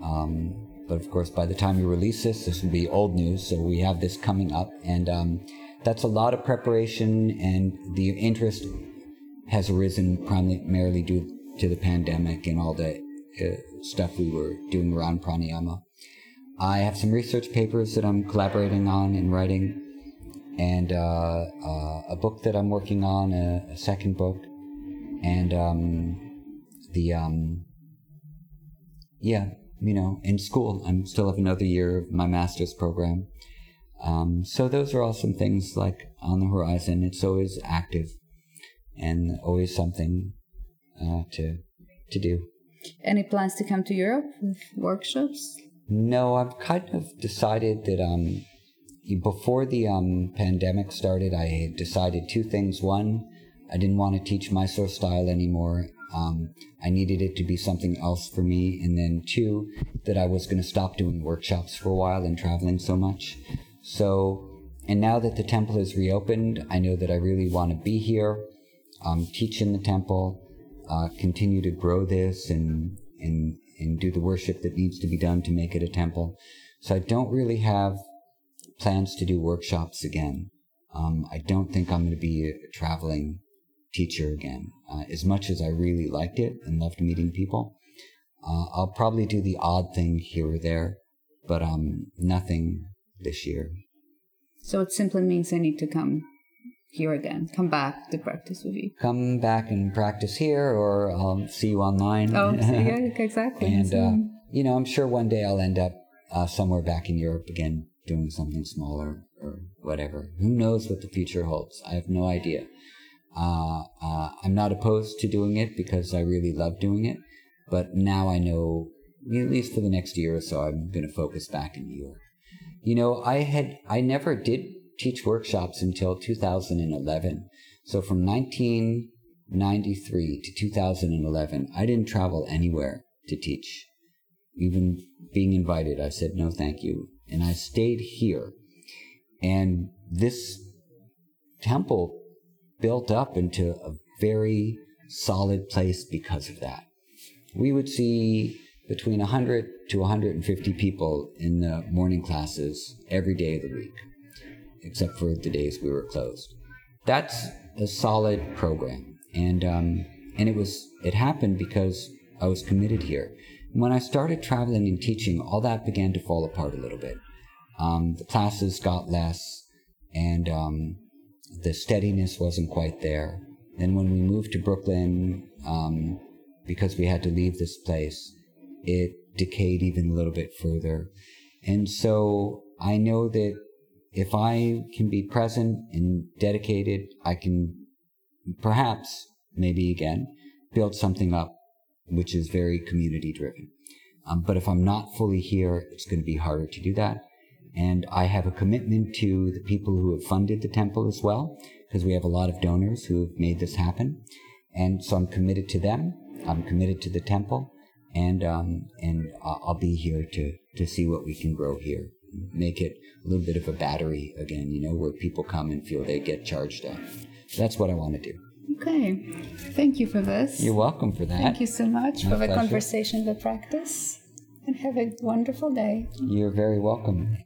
Um, but of course, by the time you release this, this will be old news. So we have this coming up. And um, that's a lot of preparation, and the interest has arisen primarily due to the pandemic and all the uh, stuff we were doing around pranayama. I have some research papers that I'm collaborating on and writing, and uh, uh, a book that I'm working on, a, a second book, and um, the um, yeah, you know, in school. I'm still have another year of my master's program. Um, so those are all some things like on the horizon. It's always active and always something uh, to to do. Any plans to come to Europe with workshops? No, I've kind of decided that um, before the um, pandemic started, I decided two things. One, I didn't want to teach Mysore style anymore, um, I needed it to be something else for me. And then two, that I was going to stop doing workshops for a while and traveling so much. So, and now that the temple is reopened, I know that I really want to be here, um, teach in the temple, uh, continue to grow this and, and, and do the worship that needs to be done to make it a temple. So I don't really have plans to do workshops again. Um, I don't think I'm going to be a traveling teacher again. Uh, as much as I really liked it and loved meeting people, uh, I'll probably do the odd thing here or there, but um, nothing this year. So it simply means I need to come here again, come back to practice with you. Come back and practice here, or I'll see you online. Oh, yeah, exactly. and uh, you know, I'm sure one day I'll end up uh, somewhere back in Europe again, doing something smaller or whatever. Who knows what the future holds? I have no idea. Uh, uh, I'm not opposed to doing it because I really love doing it, but now I know, at least for the next year or so, I'm going to focus back in New York. You know, I had, I never did teach workshops until 2011. So from 1993 to 2011, I didn't travel anywhere to teach. Even being invited, I said no, thank you. And I stayed here. And this temple built up into a very solid place because of that. We would see between 100 to 150 people in the morning classes every day of the week, except for the days we were closed. That's a solid program, and um, and it was it happened because I was committed here. When I started traveling and teaching, all that began to fall apart a little bit. Um, the classes got less, and um, the steadiness wasn't quite there. Then when we moved to Brooklyn, um, because we had to leave this place, it decayed even a little bit further. And so I know that if I can be present and dedicated, I can perhaps, maybe again, build something up which is very community driven. Um, but if I'm not fully here, it's going to be harder to do that. And I have a commitment to the people who have funded the temple as well, because we have a lot of donors who have made this happen. And so I'm committed to them. I'm committed to the temple, and um, and I'll be here to to see what we can grow here, make it a little bit of a battery again, you know, where people come and feel they get charged up. That's what I want to do. Okay, thank you for this. You're welcome for that. Thank you so much My for the conversation, the practice, and have a wonderful day. You're very welcome.